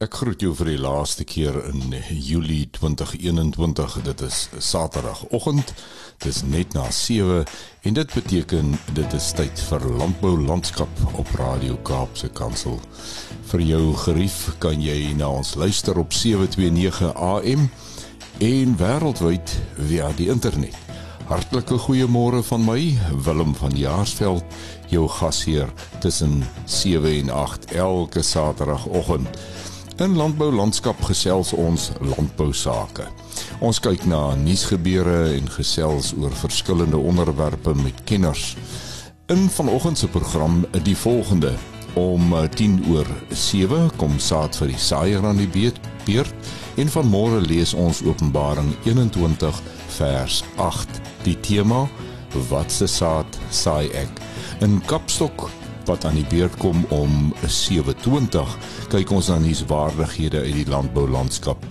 Ek groet jou vir die laaste keer in Julie 2021. Dit is Saterdagoggend. Dit is net na 7 en dit beteken dit is tyd vir landbou landskap op Radio Kaapse Kansel. Vir jou gerief kan jy na ons luister op 729 AM en wêreldwyd via die internet. Hartlike goeiemôre van my, Willem van Jaarsveld, jou gasheer tussen 7 en 8 elke Saterdagoggend. In landbou landskap gesels ons landbou sake. Ons kyk na nuusgebeure en gesels oor verskillende onderwerpe met kenners. In vanoggend se program die volgende om 10 oor 7 kom saad vir die saaier aan die beurt en van môre lees ons Openbaring 21 vers 8. Die tema wat se saad saai ek? In Kapstok wat aan die beurt kom om 7:20 kyk ons na nuuswaardighede uit die landboulandskap.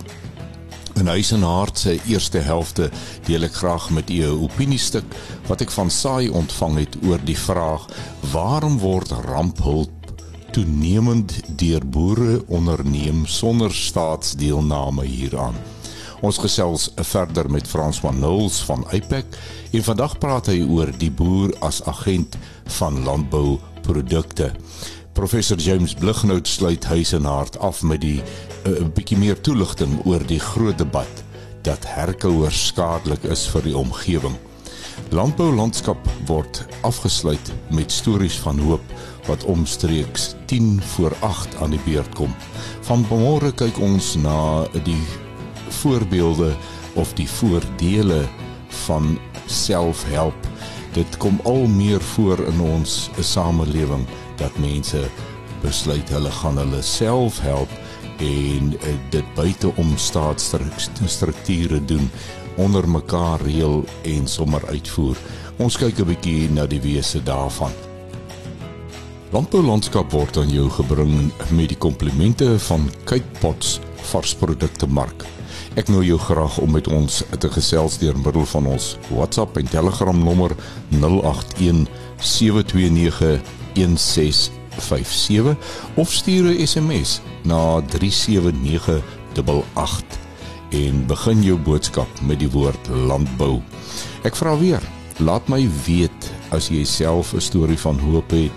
In huis en hart se eerste helfte deel ek graag met u 'n opiniestuk wat ek van Saai ontvang het oor die vraag: Waarom word ramphulp toenemend deur boere onderneem sonder staatsdeelname hieraan? Ons gesels verder met Frans van Nulls van Apex en vandag praat hy oor die boer as agent van landbou produkte. Professor James Blighnout sluit huis en hart af met die 'n uh, eh, bietjie meer toelichting oor die groot debat dat herkouer skadelik is vir die omgewing. Landbou landskap word afgesluit met stories van hoop wat omstreeks 10 voor 8 aan die beurt kom. Van môre kyk ons na die voorbeelde of die voordele van selfhelp dit kom al meer voor in ons samelewing dat mense besluit hulle gaan hulle self help en uh, dit buite om staatsstrukture doen onder mekaar reël en sommer uitvoer. Ons kyk 'n bietjie na die wese daarvan. Landbou landskap word aan jou gebring met die komplimente van Cape Pots varsprodukte mark. Ek nooi jou graag om met ons te gesels deur middel van ons WhatsApp en Telegram nommer 081 729 1657 of stuur 'n SMS na 37988 en begin jou boodskap met die woord landbou. Ek vra weer, laat my weet as jy self 'n storie van hoop het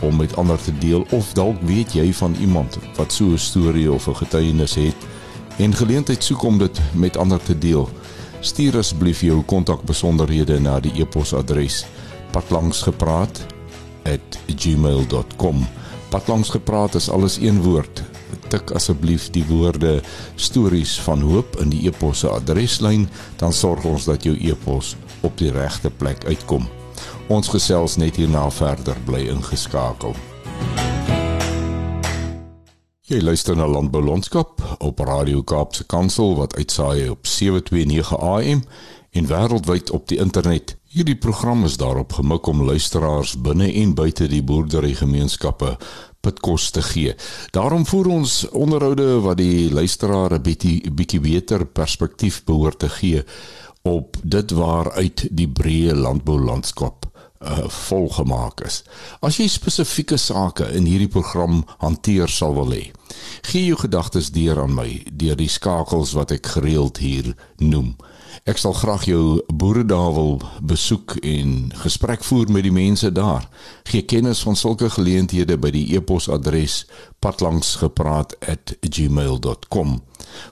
om met ander te deel of dalk weet jy van iemand wat so 'n storie of 'n getuienis het en geleentheid soek om dit met ander te deel. Stuur asseblief jou kontakbesonderhede na die e-posadres patlangsgepraat@gmail.com. Patlangsgepraat is alles een woord. Tik asseblief die woorde stories van hoop in die e-pos se adreslyn, dan sorg ons dat jou e-pos op die regte plek uitkom. Ons gesels net hierna verder bly ingeskakel. Jy luister na Landbou Landskap op Radio Kaapse Kansel wat uitsaai op 729 AM en wêreldwyd op die internet. Hierdie program is daarop gemik om luisteraars binne en buite die boerderygemeenskappe pitkos te gee. Daarom voer ons onderhoude wat die luisteraar 'n bietjie bietjie beter perspektief behoort te gee op dit waaruit die breë landboulandskap uh, volgemaak is. As jy spesifieke sake in hierdie program hanteer sal wil hê, gee jou gedagtes deur aan my deur die skakels wat ek gereeld hier noem. Ek sal graag jou boeredae wil besoek en gesprek voer met die mense daar. Gee kennis van sulke geleenthede by die e-posadres patlangsgepraat@gmail.com.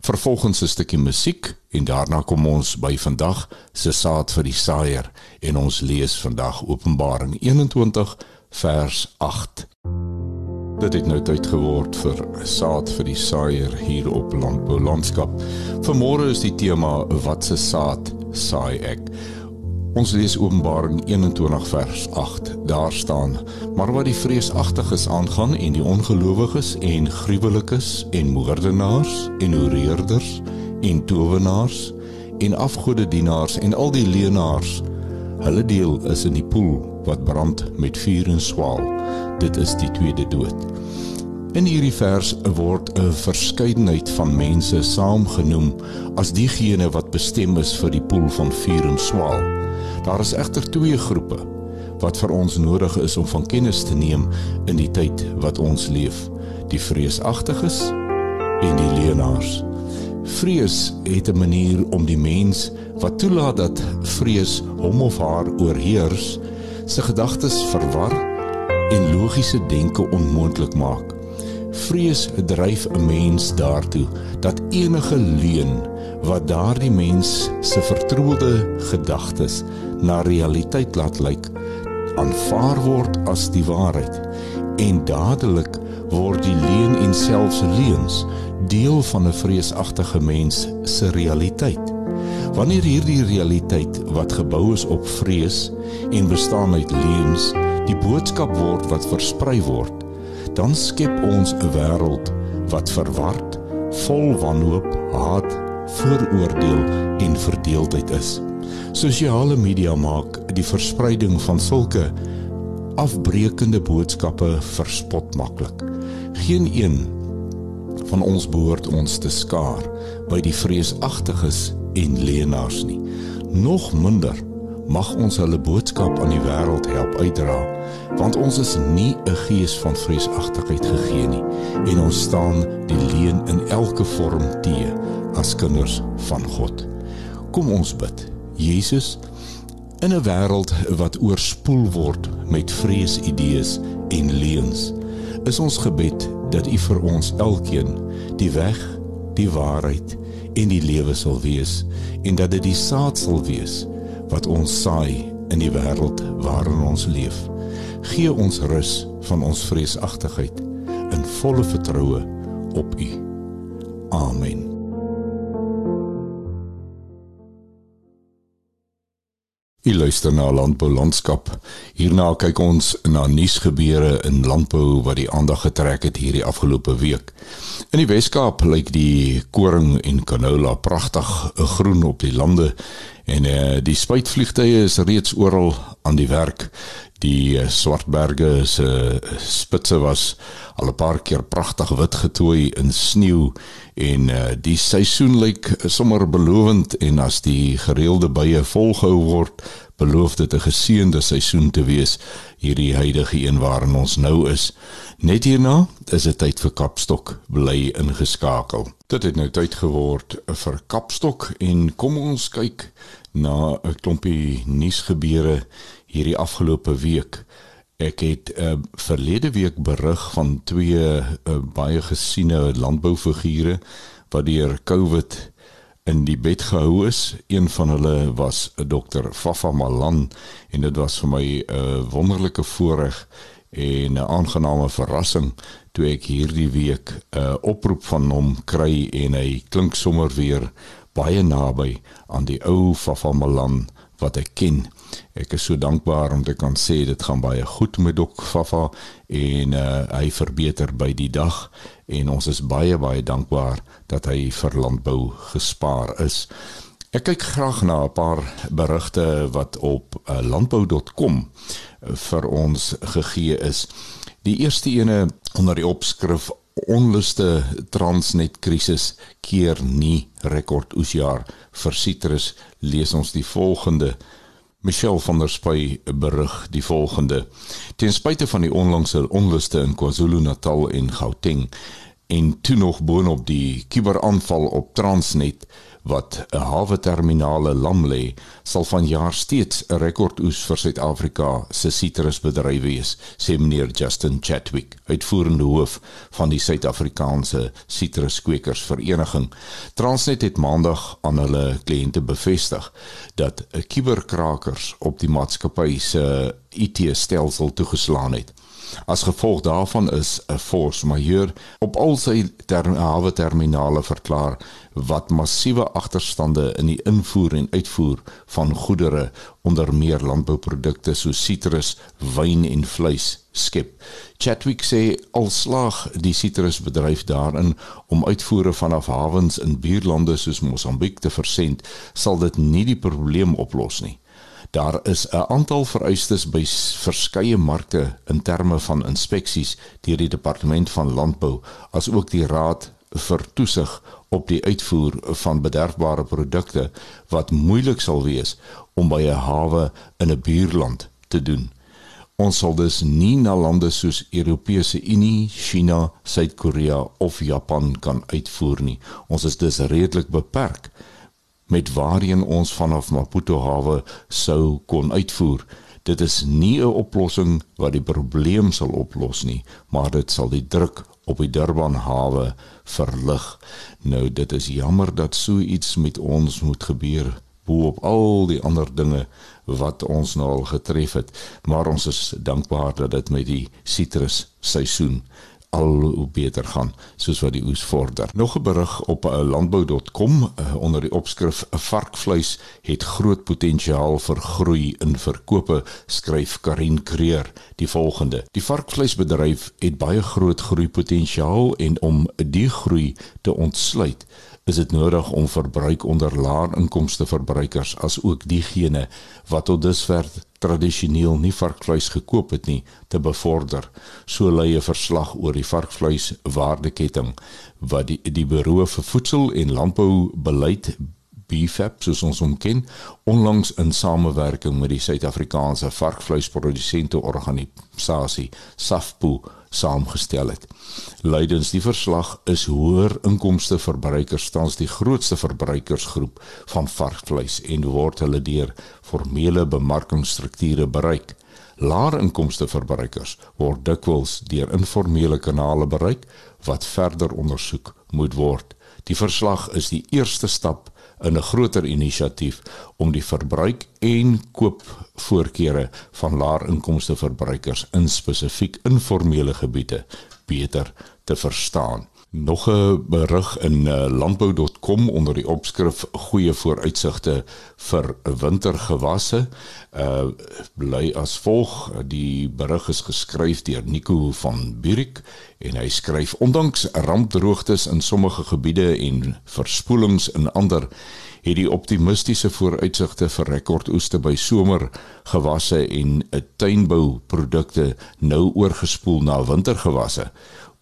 Vervolgens 'n stukkie musiek en daarna kom ons by vandag se saad vir die saaier en ons lees vandag Openbaring 21 vers 8. Dit het nou tyd geword vir saad vir die saaier hier op Landbou Landskap. Vanmôre is die tema wat se saad saai ek. Ons lees Openbaring 21 vers 8. Daar staan: Maar wat die vreesagtiges aangaan en die ongelowiges en gruwelikes en moordenaars en oreerders en towenaars en afgodedienaars en al die leenaars, hulle deel is in die poel wat brand met vuur en swaal dit is die tweede dood. In hierdie vers word 'n verskeidenheid van mense saamgenoem as diegene wat bestem is vir die poel van vuur en swaal. Daar is egter twee groepe wat vir ons nodig is om van kennis te neem in die tyd wat ons leef: die vreesagtiges en die leenaars. Vrees het 'n manier om die mens wat toelaat dat vrees hom of haar oorheers, sy gedagtes verwar en logiese denke onmoontlik maak. Vrees dryf 'n mens daartoe dat enige leuen wat daardie mens se vertroude gedagtes na realiteit laat lyk, aanvaar word as die waarheid en dadelik word die leuen en selfs leuns deel van 'n vreesagtige mens se realiteit. Wanneer hierdie realiteit wat gebou is op vrees en bestaan uit leuns, die boodskap word wat versprei word, dan skep ons 'n wêreld wat verward, vol wanhoop, haat, vooroordeel en verdeeldheid is. Sosiale media maak die verspreiding van sulke afbreekende boodskappe verspot maklik. Geen een van ons behoort ons te skaar by die vreesagtiges en leenaars nie. Nog minder mag ons hulle boodskap aan die wêreld help uitdra want ons is nie 'n gees van vreesagtigheid gegee nie en ons staan die leuen in elke vorm te as kinders van God. Kom ons bid. Jesus, in 'n wêreld wat oorspoel word met vreesidees en leuns, is ons gebed dat U vir ons elkeen die weg, die waarheid en die lewe sal wees en dat dit die saad sal wees wat ons saai in die wêreld waarin ons leef gee ons rus van ons vreesagtigheid in volle vertroue op U. Amen. U luister na Landbou Landskap. Hierna kyk ons na nuusgebeure in landbou wat die aandag getrek het hierdie afgelope week. In die Wes-Kaap lyk die koring en canola pragtig groen op die lande en uh, die spuitvliegtye is reeds oral aan die werk die eh, Swartberge se uh, spitse was al 'n paar keer pragtig wit getooi in sneeu en uh, die seisoen lyk sommer belovend en as die gereelde bye volgehou word beloof dit 'n geseënde seisoen te wees hierdie huidige een waarin ons nou is. Net hierna is dit tyd vir Kapstok bly ingeskakel. Dit het nou tyd geword vir Kapstok en kom ons kyk na 'n klompie nuusgebeure hierdie afgelope week. Ek het uh, verlede week berig van twee uh, baie gesiene landboufigure wat deur COVID in die bed gehou is. Een van hulle was 'n dokter Fafa Malan en dit was vir my 'n uh, wonderlike voorreg en 'n aangename verrassing toe ek hierdie week 'n uh, oproep van hom kry en hy klink sommer weer baie naby aan die ou Fafa Malan wat ek ken. Ek is so dankbaar om te kan sê dit gaan baie goed met Dok Fafa en uh, hy verbeter by die dag en ons is baie baie dankbaar dat hy vir landbou gespaar is. Ek kyk graag na 'n paar berigte wat op uh, landbou.com uh, vir ons gegee is. Die eerste ene onder die opskrif onluste Transnet krisis keer nie rekord oesjaar vir sitrus lees ons die volgende Michelle van der Spy berig die volgende. Ten spyte van die onlangse onluste in KwaZulu-Natal en Gauteng en toe nog boonop die kuberaanval op Transnet wat 'n hawe terminale lam lê, sal vanjaar steeds 'n rekordoes vir Suid-Afrika se sitrusbedryf wees, sê meneer Justin Chatwick, uitvoerende hoof van die Suid-Afrikaanse Sitruskweekers Vereniging. Transnet het maandag aan hulle kliënte bevestig dat 'n kuberkrakers op die maatskappy se IT-stelsel toegeslaan het. As gevolg daarvan is 'n force majeure op al sy ter hawe terminale verklaar wat massiewe agterstande in die invoer en uitvoer van goedere onder meer landbouprodukte soos sitrus, wyn en vleis skep. Chatwick sê al slaag die sitrusbedryf daarin om uitvoere vanaf hawens in buurlande soos Mosambiek te versend, sal dit nie die probleem oplos nie. Daar is 'n aantal vereistes by verskeie markte in terme van inspeksies deur die departement van landbou asook die raad vir toesig op die uitvoer van bederfbare produkte wat moeilik sal wees om by 'n hawe in 'n buurland te doen. Ons sal dus nie na lande soos Europese Unie, China, Suid-Korea of Japan kan uitvoer nie. Ons is dus redelik beperk met waarheen ons vanaf Maputo hawe sou kon uitvoer. Dit is nie 'n oplossing wat die probleem sal oplos nie, maar dit sal die druk op die Durban hawe verlig. Nou dit is jammer dat so iets met ons moet gebeur bo op al die ander dinge wat ons nou al getref het, maar ons is dankbaar dat dit met die sitrus seisoen al hoe beter gaan soos wat die oes vorder. Nog 'n berig op uh, landbou.com uh, onder die opskrif varkvleis het groot potensiaal vir groei in verkope skryf Karin Kreer die volgende. Die varkvleisbedryf het baie groot groeipotensiaal en om die groei te ontsluit is dit nodig om verbruik onder laer inkomste verbruikers as ook diegene wat tot dusver tradisioneel nie varkvleis gekoop het nie te bevorder. So lei 'n verslag oor die varkvleis waardeketting wat die die Buro vir Voedsel en Landbou beleid BFAP soos ons hom ken onlangs in samewerking met die Suid-Afrikaanse varkvleisprodusente organisasie SAFPU saamgestel het. Lydens die verslag is hoër inkomste verbruikers tans die grootste verbruikersgroep van varkvleis en word hulle deur formele bemarkingsstrukture bereik. Laer inkomste verbruikers word dikwels deur informele kanale bereik wat verder ondersoek moet word. Die verslag is die eerste stap in 'n groter inisiatief om die verbruik en koopvoorkeure van laer inkomste verbruikers in spesifiek informele gebiede beter te verstaan. Nog 'n berig in uh, landbou.com onder die opskrif goeie vooruitsigte vir wintergewasse. Uh bly as volg, die berig is geskryf deur Nico van Burik en hy skryf ondanks rampdroogtes in sommige gebiede en verspoelings in ander het die optimistiese vooruitsigte vir rekordoeste by somergewasse en 'n tuinbouprodukte nou oorgespoel na wintergewasse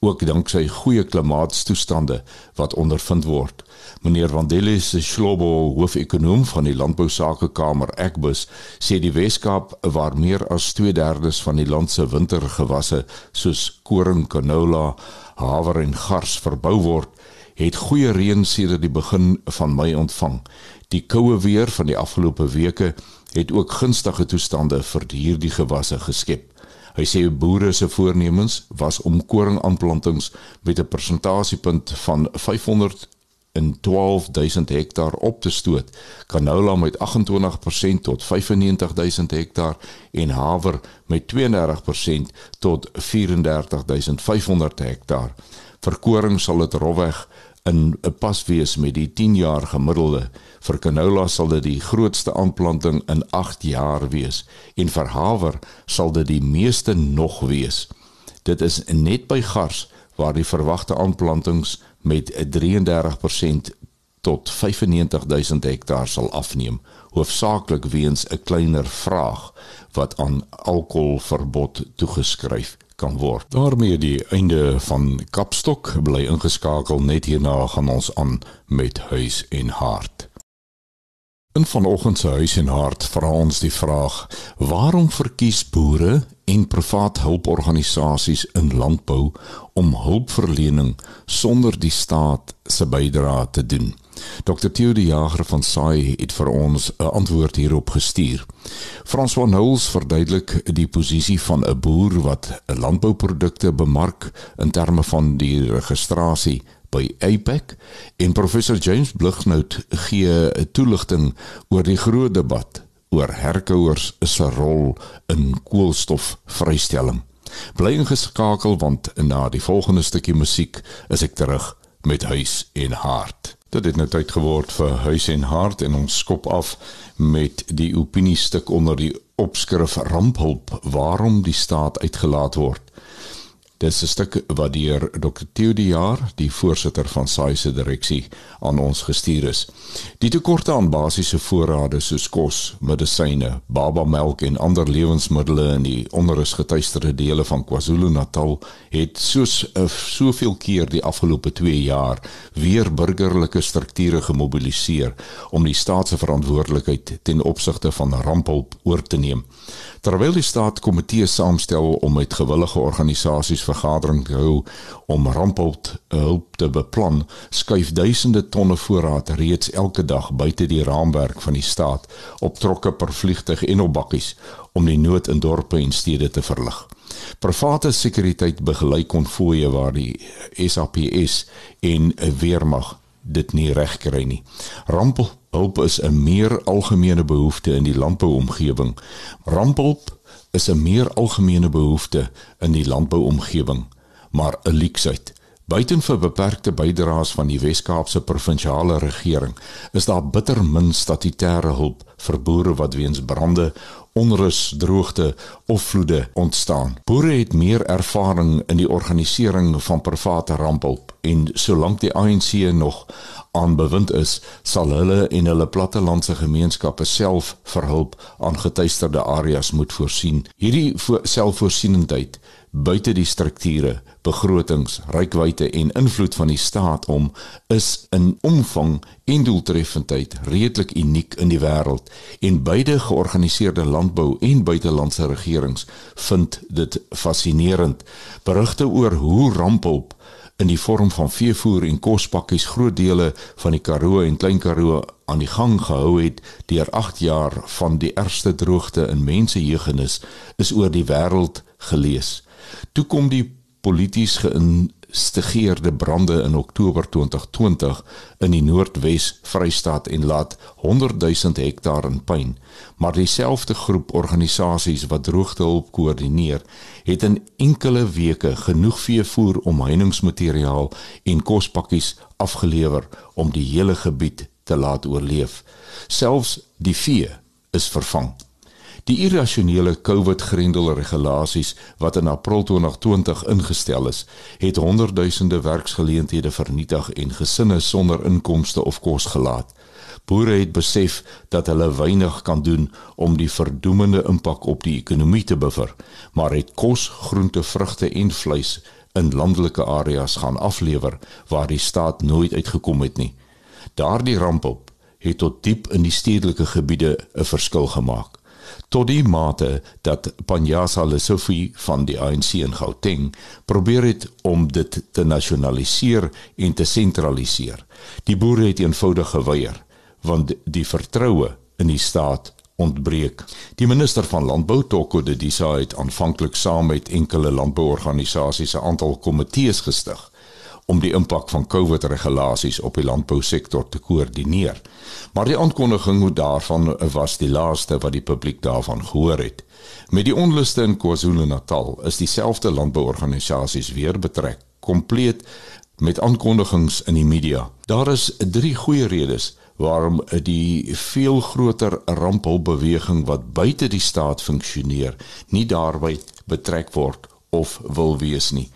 ook danksy goeie klimaatstoestande wat ondervind word. Meneer Vandelle se Schlobo, hoofekonoom van die Landbousakekamer Ekbus, sê die Weskaap waar meer as 2/3 van die land se wintergewasse soos koring, canola, haver en gars verbou word, het goeie reën sedert die begin van Mei ontvang. Die koue weer van die afgelope weke het ook gunstige toestande vir hierdie gewasse geskep. Hy sê boere se voornemens was om koringaanplantings met 'n persentasiepunt van 500 in 12000 hektaar op te stoot. Canola met 28% tot 95000 hektaar en haver met 32% tot 34500 hektaar. Vir koring sal dit rofweg in 'n pas wees met die 10 jaar gemiddelde. Vir canola sal dit die grootste aanplanting in 8 jaar wees en vir haver sal dit die meeste nog wees. Dit is net by gars waar die verwagte aanplantings met 'n 33% tot 95000 hektaar sal afneem, hoofsaaklik weens 'n kleiner vraag wat aan alkoholverbod toegeskryf kan word. daarmee die einde van Kapstok bly ingeskakel net hierna gaan ons aan met huis en hart. In vanoggend se huis en hart vra ons die vraag: Waarom verkies boere en privaat hulporganisasies in landbou om hulpverlening sonder die staat se bydrae te doen? Dr. Theo de Jager van SAI het vir ons 'n antwoord hierop gestuur. François Knowles verduidelik die posisie van 'n boer wat landbouprodukte bemark in terme van die registrasie by APEC en professor James Blighnout gee 'n toelichting oor die groot debat oor herkouers se rol in koolstofvrystelling. Bly ingeskakel want na die volgende stukkie musiek is ek terug met huis en hart. Dit het nou tyd geword vir huis en hart en ons skop af met die opiniestuk onder die opskrif rampulp waarom die staat uitgelaat word. Dis 'n stuk wat deur Dr. Theo de Jaar, die voorsitter van SAI se direksie, aan ons gestuur is. Die tekorte aan basiese voorrade soos kos, medisyne, babamelk en ander lewensmiddels in die onrusgetuisterde dele van KwaZulu-Natal het soos uh, soveel keer die afgelope 2 jaar weer burgerlike strukture gemobiliseer om die staat se verantwoordelikheid ten opsigte van rampehulp oor te neem. Terwyl die staat komitees saamstel om met gewillige organisasies vergadering te hou om rampehulp hulp te beplan, skuif duisende tonne voorraad reeds elke dag buite die raamwerk van die staat op trokke per vliegtuig en op bakkies om die nood in dorpe en stede te verlig. Private sekuriteit begelei konvoë waar die SAPS en 'n weermag dit nie reg kry nie. Rampelhulp is 'n meer algemene behoefte in die landbouomgewing. Rampelhulp is 'n meer algemene behoefte in die landbouomgewing, maar 'n leksheid. Buiten vir beperkte bydraes van die Wes-Kaapse provinsiale regering, is daar bitter min statutêre hulp vir boere wat weens brande onrus, droogte of vloede ontstaan. Boere het meer ervaring in die organisering van private rampehulp en solank die ANC nog aan bewind is, sal hulle en hulle plattelandse gemeenskappe self vir hulp aan getuisterde areas moet voorsien. Hierdie selfvoorsienendheid buite die strukture, begrotings, rykwyte en invloed van die staat om is in omvang en doeltreffendheid redelik uniek in die wêreld en beide georganiseerde landbou en buitelandse regerings vind dit fascinerend. Berigte oor hoe rampelp in die vorm van veevoer en kospakkies groot dele van die Karoo en Klein Karoo aan die gang gehou het deur 8 jaar van die ergste droogte in mensejeugenis is oor die wêreld gelees. Toe kom die polities geïnstigeerde brande in Oktober 2020 in die Noordwes Vrystaat en laat 100 000 hektaar in puin. Maar dieselfde groep organisasies wat droogtehulp koördineer, het in enkele weke genoeg veevoer, omheiningsmateriaal en kospakkies afgelewer om die hele gebied te laat oorleef. Selfs die vee is vervang. Die irrasionele COVID-grendelregulasies wat in April 2020 ingestel is, het honderdduisende werksgeleenthede vernietig en gesinne sonder inkomste of kos gelaat. Boere het besef dat hulle weinig kan doen om die verdoemende impak op die ekonomie te bever, maar het kos, groente, vrugte en vleis in landelike areas gaan aflewer waar die staat nooit uitgekom het nie. Daardie ramp op het tot diep in die stedelike gebiede 'n verskil gemaak tot die mate dat Panjasa Lesofie van die ANC in Gauteng probeer het om dit te nasionaliseer en te sentraliseer. Die boere het eenvoudig geweier want die vertroue in die staat ontbreek. Die minister van landbou Toko de Disa het aanvanklik saam met enkele landbouorganisasies 'n aantal komitees gestig om die impak van COVID-regulasies op die landbousektor te koördineer. Maar die aankondiging daarvan was die laaste wat die publiek daarvan gehoor het. Met die onluste in KwaZulu-Natal is dieselfde landbouorganisasies weer betrek, kompleet met aankondigings in die media. Daar is drie goeie redes waarom die veel groter rampelbeweging wat buite die staat funksioneer nie daarby betrek word of wil wees nie.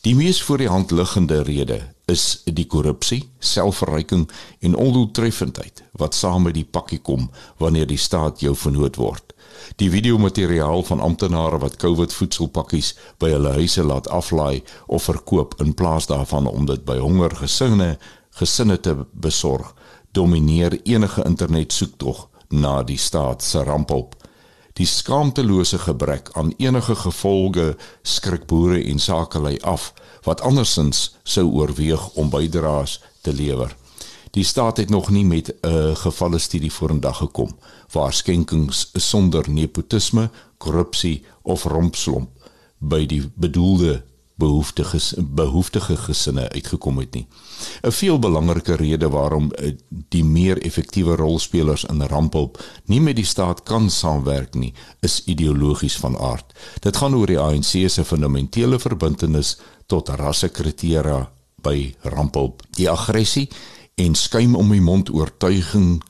Die mees voor die hand liggende rede is die korrupsie, selfverryking en ondoeltreffendheid wat saam met die pakkie kom wanneer die staat jou vernoot word. Die videomateriaal van amptenare wat COVID voedselpakkies by hulle huise laat aflaai of verkoop in plaas daarvan om dit by honger gesinne gesinne te besorg, domineer enige internet soektog na die staat se rampop. Die skaamtelose gebrek aan enige gevolge skrik boere en sakelei af wat andersins sou oorweeg om bydraes te lewer. Die staat het nog nie met 'n gevalle studie vorendag gekom waar skenkings sonder nepotisme, korrupsie of rompslomp by die bedoelde behoeftige behoeftige gesinne uitgekom het nie. 'n Veel belangriker rede waarom eh, die meer effektiewe rolspelers in ramphulp nie met die staat kan saamwerk nie, is ideologies van aard. Dit gaan oor die ANC se fundamentele verbintenis tot rassekriteria by ramphulp. Die aggressie en skuim om die mond oortuiging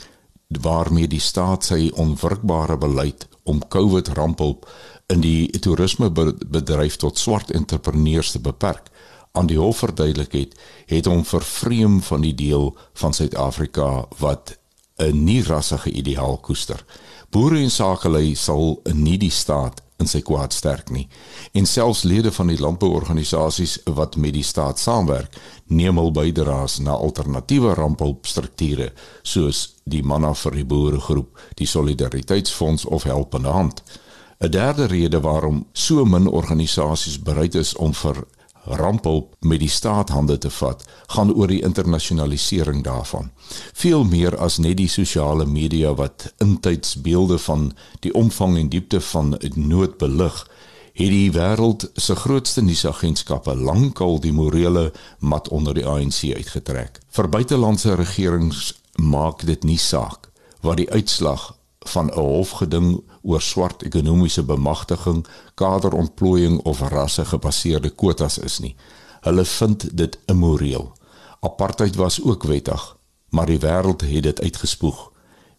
waarmee die staat sy onwrikbare beleid om COVID ramphulp in die toerismebedryf tot swart entrepreneurs te beperk. Aan die hof verduidelik het, het hom vervreem van die deel van Suid-Afrika wat 'n nie rassige ideaal koester. Boere en sakelei sal nie die staat in sy kwaad sterk nie. En selfs lede van die landbouorganisasies wat met die staat saamwerk, neem hul bydraes na alternatiewe ramphulpstrukture soos die manna vir die boere groep, die solidariteitsfonds of helpende hand. 'n Derde rede waarom so min organisasies bereid is om vir rampelp met die staat hande te vat, gaan oor die internasionalisering daarvan. Veel meer as net die sosiale media wat intyds beelde van die omvang en diepte van nood belig, het die wêreld se grootste nuusagentskappe lankal die morele mat onder die ANC uitgetrek. Vir buitelandse regerings maak dit nie saak wat die uitslag van 'n hofgeding oor swart ekonomiese bemagtiging, kaderontplooiing of rasse gebaseerde kwotas is nie. Hulle vind dit immoreel. Apartheid was ook wettig, maar die wêreld het dit uitgespoeg.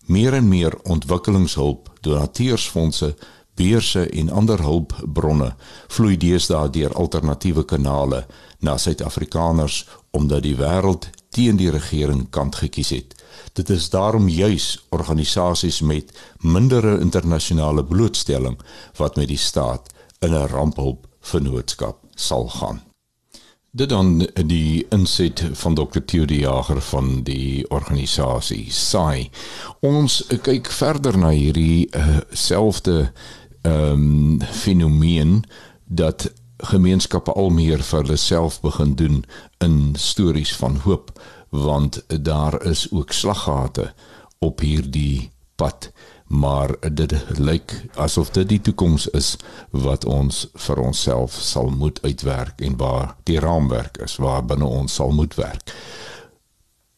Meer en meer ontwikkelingshulp, donateursfondse, beurse en ander hulpbronne vloei deesdae deur alternatiewe kanale na Suid-Afrikaners omdat die wêreld teen die regering kant gekies het. Dit is daarom juis organisasies met mindere internasionale blootstelling wat met die staat in 'n ramphulp vennootskap sal gaan. Dit dan die inset van Dr. Theo die Jager van die organisasie SAI. Ons kyk verder na hierdie uh, selfde ehm um, fenomeen dat gemeenskappe al meer vir hulle self begin doen in stories van hoop want daar is ook slaggate op hierdie pad maar dit lyk asof dit die toekoms is wat ons vir onsself sal moet uitwerk en waar die raamwerk is waar binne ons sal moet werk.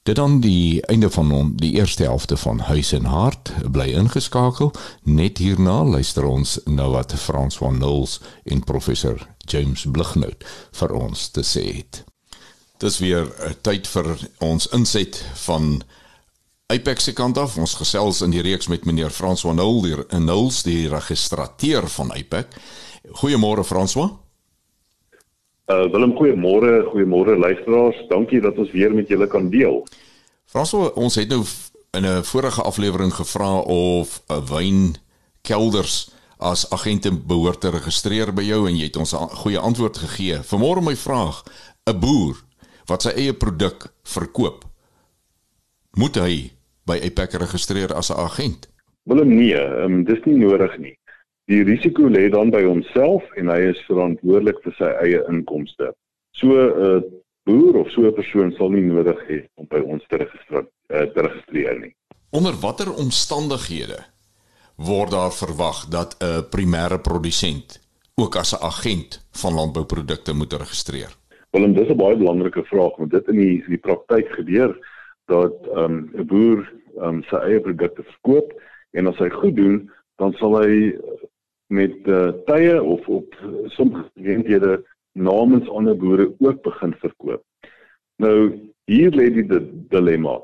Dit dan die einde van on, die eerste helfte van Huis en Hart bly ingeskakel. Net hierna luister ons na wat Frans van Nulls en professor James Blighnout vir ons te sê het. Dis weer 'n uh, tyd vir ons inset van Apex se kant af. Ons gesels in die reeks met meneer François Nul, die Nuls, die registrateur van Apex. Goeiemôre François. Uh Willem, goeiemôre, goeiemôre luisteraars. Dankie dat ons weer met julle kan deel. François, ons het nou in 'n vorige aflewering gevra of 'n uh, wynkelders as agente behoort te registreer by jou en jy het ons 'n goeie antwoord gegee. Vanmôre my vraag, 'n boer wat sy eie produk verkoop, moet hy by Apex registreer as 'n agent? Wel nee, um, dis nie nodig nie. Die risiko lê dan by homself en hy is verantwoordelik vir sy eie inkomste. So 'n uh, boer of so 'n persoon sal nie nodig hê om by ons te registreer uh, te registreer nie. Onder watter omstandighede word daar verwag dat 'n primêre produsent ook as 'n agent van landbouprodukte moet registreer? Wel, dit is 'n baie belangrike vraag want dit in die in die praktyk gebeur dat ehm, 'n um, boer um, sy eie produkte verkoop en as hy goed doen, dan sal hy met uh, tye of op sommige geleenthede namens ander boere ook begin verkoop. Nou hier lê die dilemma.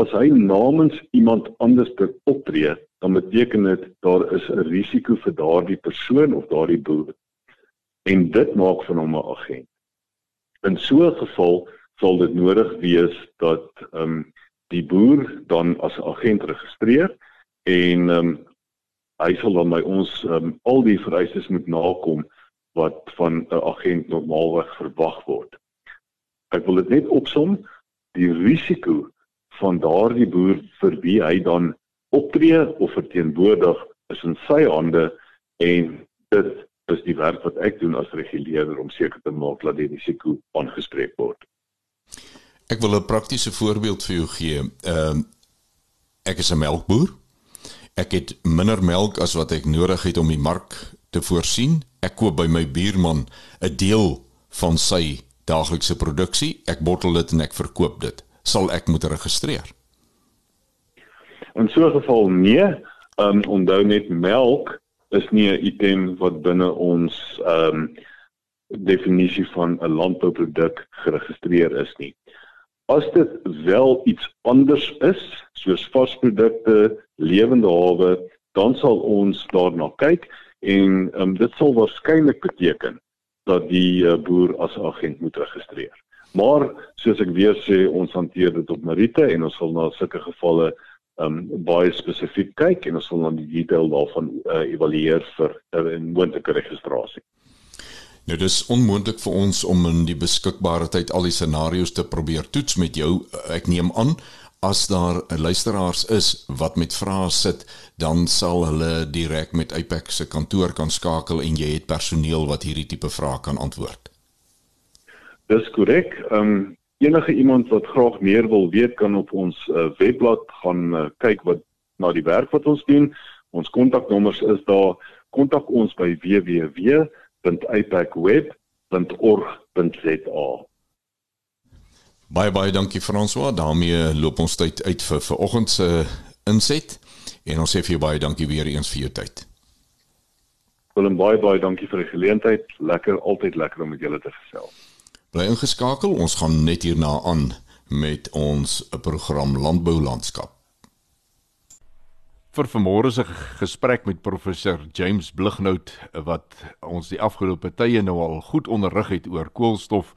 As hy namens iemand anders optree, dan beteken dit daar is 'n risiko vir daardie persoon of daardie boer. En dit maak van hom 'n agent. In so 'n geval sal dit nodig wees dat ehm um, die boer dan as agent registreer en ehm um, hy sal dan by ons ehm um, al die vereistes moet nakom wat van 'n agent normaalweg verwag word. Ek wil dit net opsom, die risiko van daardie boer vir wie hy dan optree of verteenwoordig is in sy hande en dit is die werk wat ek doen as reguleerder om seker te maak dat die risiko aangespreek word. Ek wil 'n praktiese voorbeeld vir jou gee. Ehm uh, ek is 'n melkboer. Ek het minder melk as wat ek nodig het om die mark te voorsien. Ek koop by my buurman 'n deel van sy daaglikse produksie. Ek bottel dit en ek verkoop dit. Sal ek moet registreer? In so 'n geval nee. Ehm um, onthou net melk is nie 'n item wat binne ons ehm um, definisie van 'n landbouproduk geregistreer is nie. As dit wel iets anders is, soos vasprodukte, lewende hawe, dan sal ons daarna kyk en um, dit sal waarskynlik beteken dat die uh, boer as agent moet registreer. Maar soos ek weer sê, ons hanteer dit op Marite en ons sal na sulke gevalle um baie spesifiek kyk en ons sal dan die detail daarvan uh, evalueer vir 'n uh, moontlike registrasie. Nou dis onmoontlik vir ons om in die beskikbare tyd al die scenario's te probeer toets met jou. Ek neem aan as daar luisteraars is wat met vrae sit, dan sal hulle direk met Apex se kantoor kan skakel en jy het personeel wat hierdie tipe vrae kan antwoord. Dis korrek. Ehm um, enige iemand wat graag meer wil weet kan op ons uh, webblad gaan uh, kyk wat na die werk wat ons doen. Ons kontaknommers is daar. Kontak ons by www www.ipacweb.org.za. Baie baie dankie François. daarmee loop ons tyd uit vir vanoggend se inset en ons sê vir jou baie dankie weer eens vir jou tyd. Willem baie baie dankie vir die geleentheid. Lekker altyd lekker om met julle te gesels. Bly ingeskakel, ons gaan net hierna aan met ons program Landbou Landskap vir vanmôre se gesprek met professor James Blighnout wat ons die afgelope tye nou al goed onderrig het oor koolstof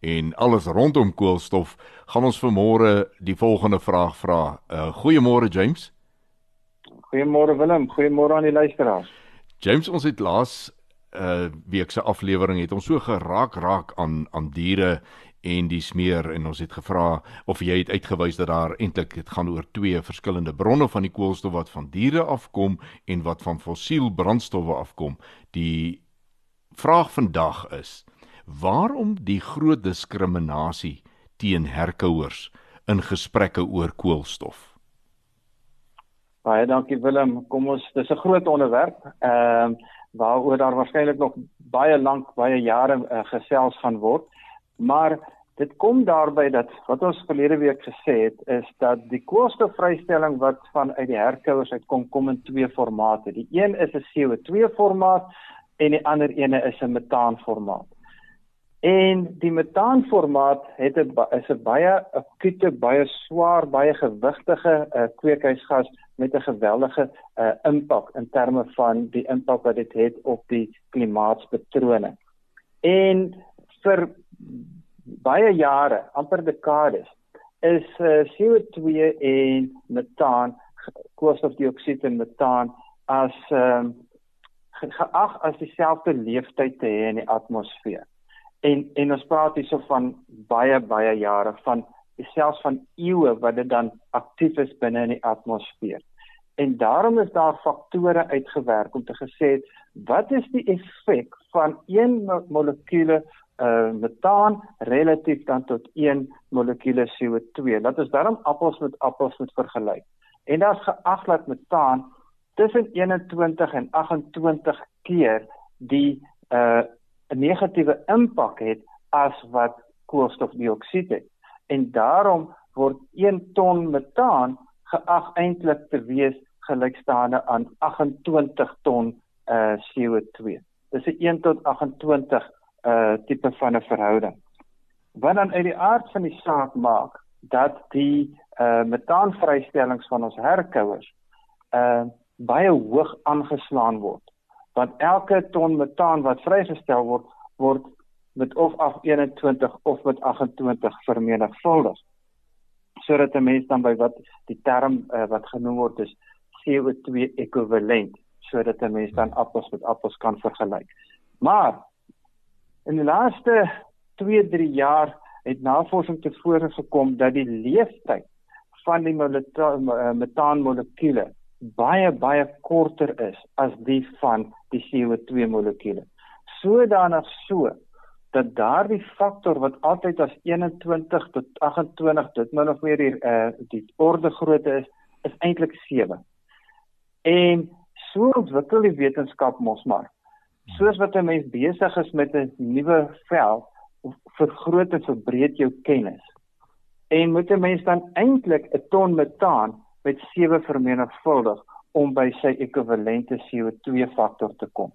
en alles rondom koolstof, gaan ons vanmôre die volgende vraag vra. Uh, goeiemôre James. Goeiemôre Willem, goeiemôre aan die luisteraars. James, ons het laas uh week se aflewering het ons so geraak raak aan aan diere en die smeer en ons het gevra of jy het uitgewys dat daar eintlik dit gaan oor twee verskillende bronne van die koolstof wat van diere afkom en wat van fossiel brandstowwe afkom. Die vraag vandag is: waarom die groot diskriminasie teen herkouers in gesprekke oor koolstof? Baie dankie Willem. Kom ons, dis 'n groot onderwerp. Ehm uh, waaroor daar waarskynlik nog baie lank, baie jare uh, gesels gaan word. Maar dit kom daarby dat wat ons verlede week gesê het is dat die koolstofvrystelling wat vanuit die herkouers uitkom kom in twee formate. Die een is 'n CO2 formaat en die ander ene is 'n metaan formaat. En die metaan formaat het 'n is 'n baie akute, baie swaar, baie gewigtige uh, kweekhuisgas met 'n geweldige uh, impak in terme van die impak wat dit het op die klimaatspatrone. En vir baie jare, amper dekades, is uh, CO2 en metaan, koolstofdioksied en metaan as um, geag as dieselfde leeftyd te hê in die atmosfeer. En en ons praat hierso van baie baie jare van selfs van eeue wat dit dan aktief is binne in die atmosfeer. En daarom is daar faktore uitgewerk om te gesê wat is die effek van een molekuule uh metaan relatief dan tot 1 molekuule CO2. Dat is daarom appels met appels moet vergelyk. En daar's geag dat metaan tussen 21 en 28 keer die uh 'n negatiewe impak het as wat koolstofdioksied het. En daarom word 1 ton metaan geag eintlik te wees gelykstaande aan 28 ton uh CO2. Dis 'n 1 tot 28 uh tipe van 'n verhouding. Wat dan uit die aard van die saak maak dat die uh metaanvrystellings van ons herkouers uh baie hoog aangeslaan word. Want elke ton metaan wat vrygestel word, word met of af 21 of met 28 vermenigvuldig. Sodat 'n mens dan by wat die term uh, wat genoem word is CO2 ekwivalent, sodat 'n mens dan appels met appels kan vergelyk. Maar In die laaste 2-3 jaar het navorsing tevore gekom dat die leeftyd van die eh, metaanmolekuule baie baie korter is as die van die CO2 molekuule. Sodanig so dat daardie faktor wat altyd as 21 tot 28 dit min of meer die uh, die orde grootte is, is eintlik 7. En so ontwikkel die wetenskap mos maar soos wat 'n mens besig is met 'n nuwe veld, vergroot en verbreed jou kennis. En moet 'n mens dan eintlik 'n ton metaan met 7 vermenigvuldig om by sy ekwivalente CO2 faktor te kom.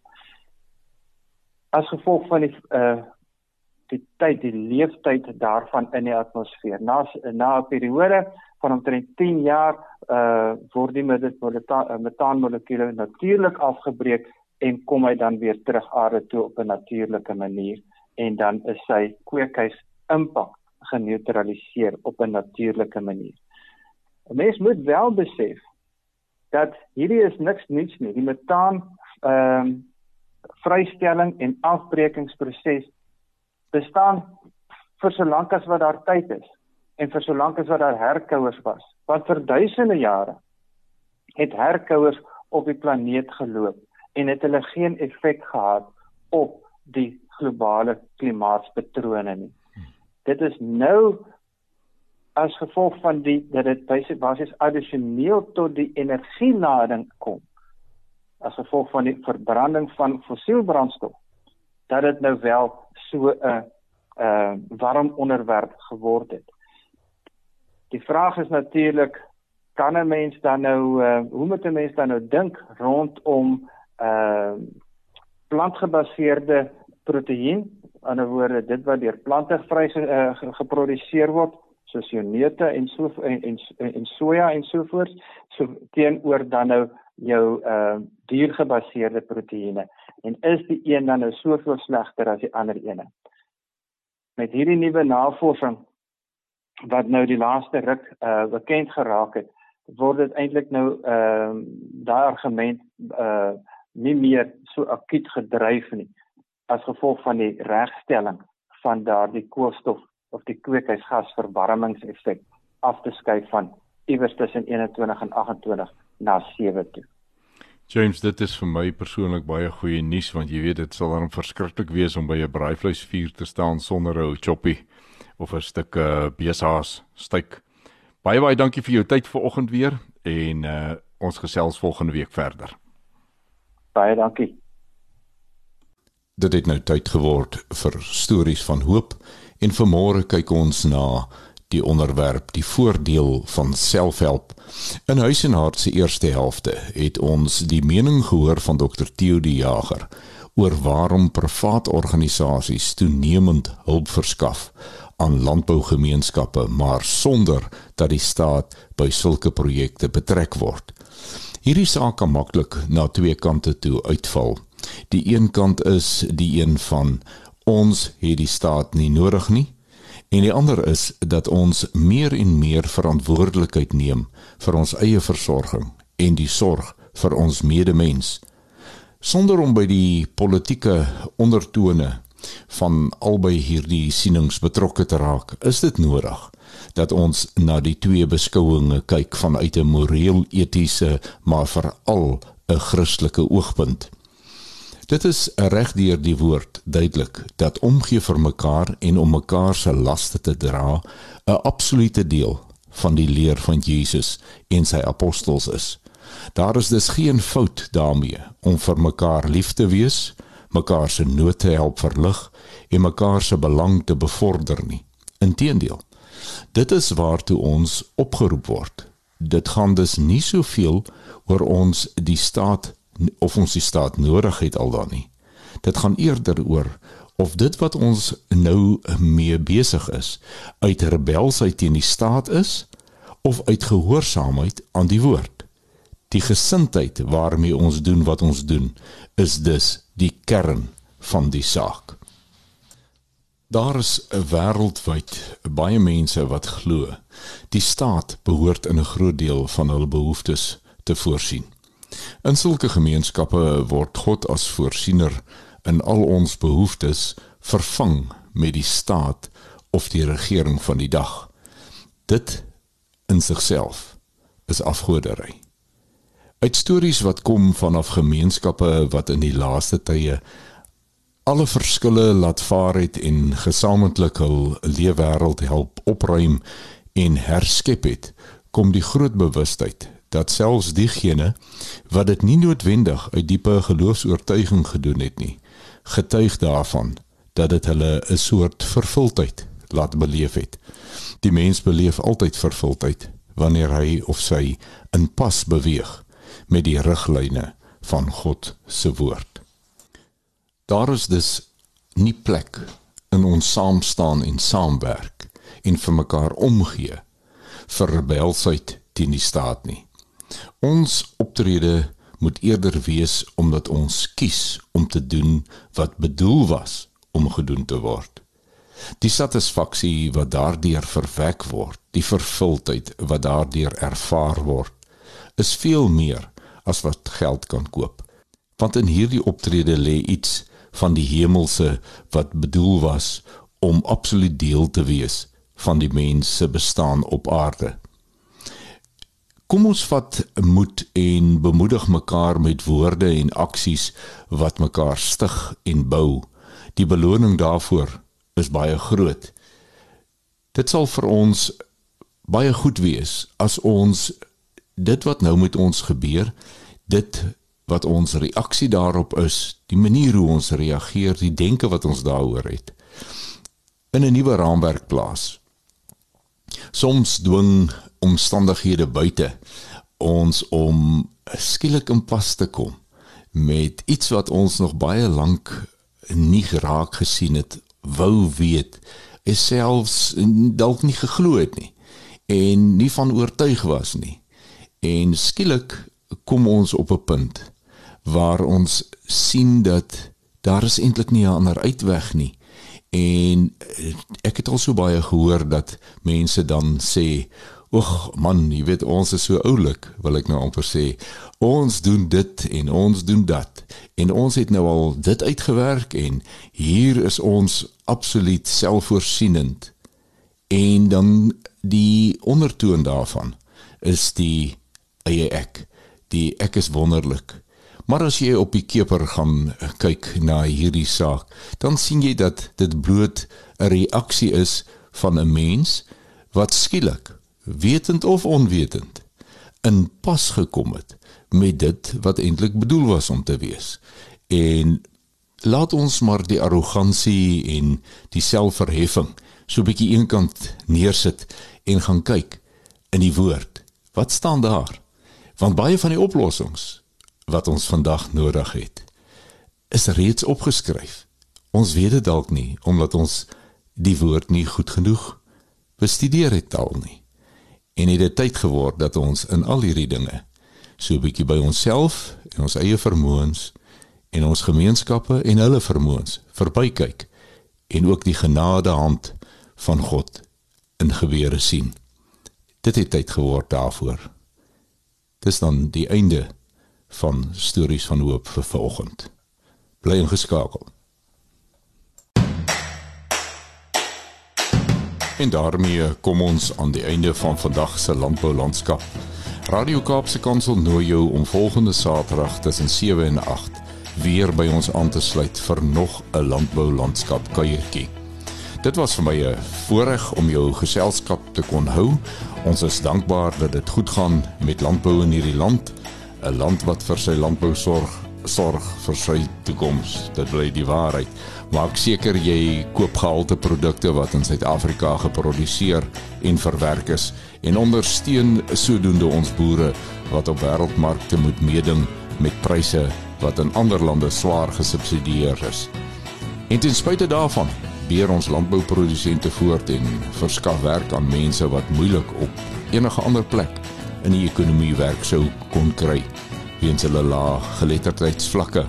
As gevolg van die uh die tyd, die leeftyd daarvan in die atmosfeer. Na na 'n periode van omtrent 10 jaar uh word die metaanmolekuule natuurlik afgebreek en kom hy dan weer terug aarde toe op 'n natuurlike manier en dan is sy kweekhuis impak geneutraliseer op 'n natuurlike manier. 'n Mens moet wel besef dat hierdie is niks nuuts nie. Die metaan ehm um, vrystelling en afbrekingsproses bestaan vir so lank as wat daar tyd is en vir so lank as wat daar herkouers was. Want vir duisende jare het herkouers op die planeet geloop en het hulle geen effek gehad op die globale klimaatspatrone nie. Dit is nou as gevolg van die dat dit basies addisioneel tot die energielading kom as gevolg van die verbranding van fossielbrandstof dat dit nou wel so 'n uh, uh warm onderwerp geword het. Die vraag is natuurlik kan 'n mens dan nou uh hoe moet 'n mens dan nou dink rondom uh plantgebaseerde proteïen, aan die woorde dit wat deur plante vry uh, geproduseer word soos neute en so en en, en soja en so voort so teenoor dan nou jou uh diergebaseerde proteïene. En is die een dan nou soveel slegter as die ander ene? Met hierdie nuwe navorsing wat nou die laaste ruk uh bekend geraak het, word dit eintlik nou ehm uh, daai argument uh nie meer so akuut gedryf nie as gevolg van die regstelling van daardie koolstof of die kweekhuisgasverwarmingseffek af te skei van iewers tussen 21 en 28 na 7 toe. James, dit is vir my persoonlik baie goeie nuus want jy weet dit sal dan verskriklik wees om by 'n braaivleisvuur te staan sonder 'n choppie of 'n stuk uh, besaas styk. Baie baie dankie vir jou tyd vanoggend weer en uh, ons gesels volgende week verder. Baie dankie. Dit het nou tyd geword vir stories van hoop en vanmôre kyk ons na die onderwerp die voordeel van selfhelp. In huis en hart se eerste helfte het ons die mening gehoor van Dr Theo die Jager oor waarom privaat organisasies toenemend hulp verskaf aan landbougemeenskappe maar sonder dat die staat by sulke projekte betrek word. Hierdie saak kan maklik na twee kante toe uitval. Die een kant is die een van ons het die staat nie nodig nie En die ander is dat ons meer en meer verantwoordelikheid neem vir ons eie versorging en die sorg vir ons medemens sonder om by die politieke ondertone van albei hierdie sienings betrokke te raak is dit nodig dat ons na die twee beskouinge kyk vanuit 'n moreel etiese maar veral 'n Christelike oogpunt Dit is reg deur die woord duidelik dat omgee vir mekaar en om mekaar se laste te dra 'n absolute deel van die leer van Jesus en sy apostels is. Daar is dus geen fout daarmee om vir mekaar lief te wees, mekaar se nood te help verlig en mekaar se belang te bevorder nie. Inteendeel, dit is waartoe ons opgeroep word. Dit gaan dus nie soveel oor ons die staat of ons die staat nodig het al dan nie. Dit gaan eerder oor of dit wat ons nou mee besig is uit rebelsheid teen die staat is of uit gehoorsaamheid aan die woord. Die gesindheid waarmee ons doen wat ons doen is dus die kern van die saak. Daar is 'n wêreldwyd baie mense wat glo die staat behoort in 'n groot deel van hul behoeftes te voorsien. In sulke gemeenskappe word God as voorsiener in al ons behoeftes vervang met die staat of die regering van die dag. Dit in sigself is afgoderry. Uit stories wat kom vanaf gemeenskappe wat in die laaste tye alle verskille laat vaar het en gesamentlik hul leefwêreld help opruim en herskep het, kom die groot bewustheid dat selfs diegene wat dit nie noodwendig uit diepe geloofs-oortuiging gedoen het nie, getuig daarvan dat dit hulle 'n soort vervulling laat beleef het. Die mens beleef altyd vervulling wanneer hy of sy in pas beweeg met die riglyne van God se woord. Daar is dus nie plek in ons saam staan en saamwerk en vir mekaar omgee vir rebelsheid teen die staat nie. Ons optrede moet eerder wees omdat ons kies om te doen wat bedoel was om gedoen te word. Die satisfaksie wat daardeur verwek word, die vervuldheid wat daardeur ervaar word, is veel meer as wat geld kan koop. Want in hierdie optrede lê iets van die hemelse wat bedoel was om absoluut deel te wees van die mens se bestaan op aarde. Kom ons vat moed en bemoedig mekaar met woorde en aksies wat mekaar stig en bou. Die beloning daarvoor is baie groot. Dit sal vir ons baie goed wees as ons dit wat nou met ons gebeur, dit wat ons reaksie daarop is, die manier hoe ons reageer, die denke wat ons daaroor het, in 'n nuwe raamwerk plaas. Soms dwing omstandighede buite ons om skielik in pas te kom met iets wat ons nog baie lank nie geraak gesien het, wou weet, is selfs dalk nie geglo het nie en nie van oortuig was nie. En skielik kom ons op 'n punt waar ons sien dat daar is eintlik nie 'n ander uitweg nie. En ek het al so baie gehoor dat mense dan sê, "Ag man, jy weet ons is so oulik," wil ek nou amper sê. Ons doen dit en ons doen dat. En ons het nou al dit uitgewerk en hier is ons absoluut selfvoorsienend. En dan die ondertoon daarvan is die eie ek. Die ek is wonderlik. Maar as jy op die keper gaan kyk na hierdie saak, dan sien jy dat dit bloot 'n reaksie is van 'n mens wat skielik, wetend of onwetend, in pas gekom het met dit wat eintlik bedoel was om te wees. En laat ons maar die arrogansie en die selfverheffing so 'n bietjie eenkant neersit en gaan kyk in die woord. Wat staan daar? Want baie van die oplossings wat ons vandag nodig het is reeds opgeskryf. Ons weet dit dalk nie omdat ons die woord nie goed genoeg bestudeer het al nie. En het dit tyd geword dat ons in al hierdie dinge so 'n bietjie by onsself en ons eie vermoëns en ons gemeenskappe en hulle vermoëns verbykyk en ook die genade hand van God in gebeure sien. Dit het tyd geword daarvoor. Dis dan die einde van stories van hoop vir vanoggend. Bly ingeskakel. En daarmee kom ons aan die einde van vandag se landbou landskap. Radio Kaapse Kansel nooi jou om volgende Saterdag tussen 7 en 8 weer by ons aan te sluit vir nog 'n landbou landskap kuiertjie. Dit was vir my 'n voorreg om jou geselskap te kon hou. Ons is dankbaar dat dit goed gaan met landbou in hierdie land. 'n land wat vir sy landbou sorg, sorg vir sy toekoms. Dit bly die waarheid. Maak seker jy koop gehalte produkte wat in Suid-Afrika geproduseer en verwerk is en ondersteun sodoende ons boere wat op wêreldmarkte moet meeding met pryse wat in ander lande swaar gesubsidieer is. En ten spyte daarvan beer ons landbouprodusente voort en verskaf werk aan mense wat moeilik op enige ander plek in die ekonomie werk sou kon kry weens hulle lae geletterdheidsvlakke.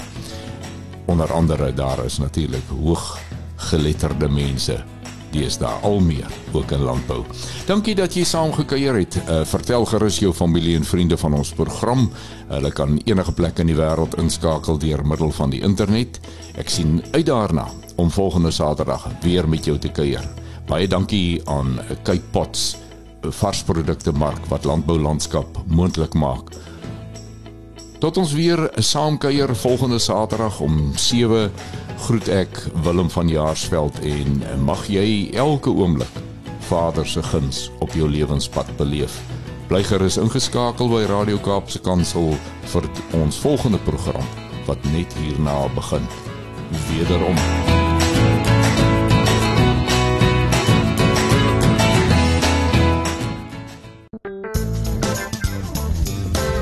Onder andere daar is natuurlik hoog geletterde mense dis daar al meer ook in landbou. Dankie dat jy saamgekuier het. Uh, vertel gerus jou familie en vriende van ons program. Hulle kan enige plek in die wêreld inskakel deur middel van die internet. Ek sien uit daarna om volgende Saterdag weer met jou te kuier. Baie dankie aan Kyk Pots varsprodukte mark wat landbou landskap moontlik maak. Tot ons weer saamkuier volgende Saterdag om 7 groet ek Willem van Jaarsveld en mag jy elke oomblik Vader se guns op jou lewenspad beleef. Bly gerus ingeskakel by Radio Kaapse Kansel vir ons volgende program wat net hierna begin. Wederom.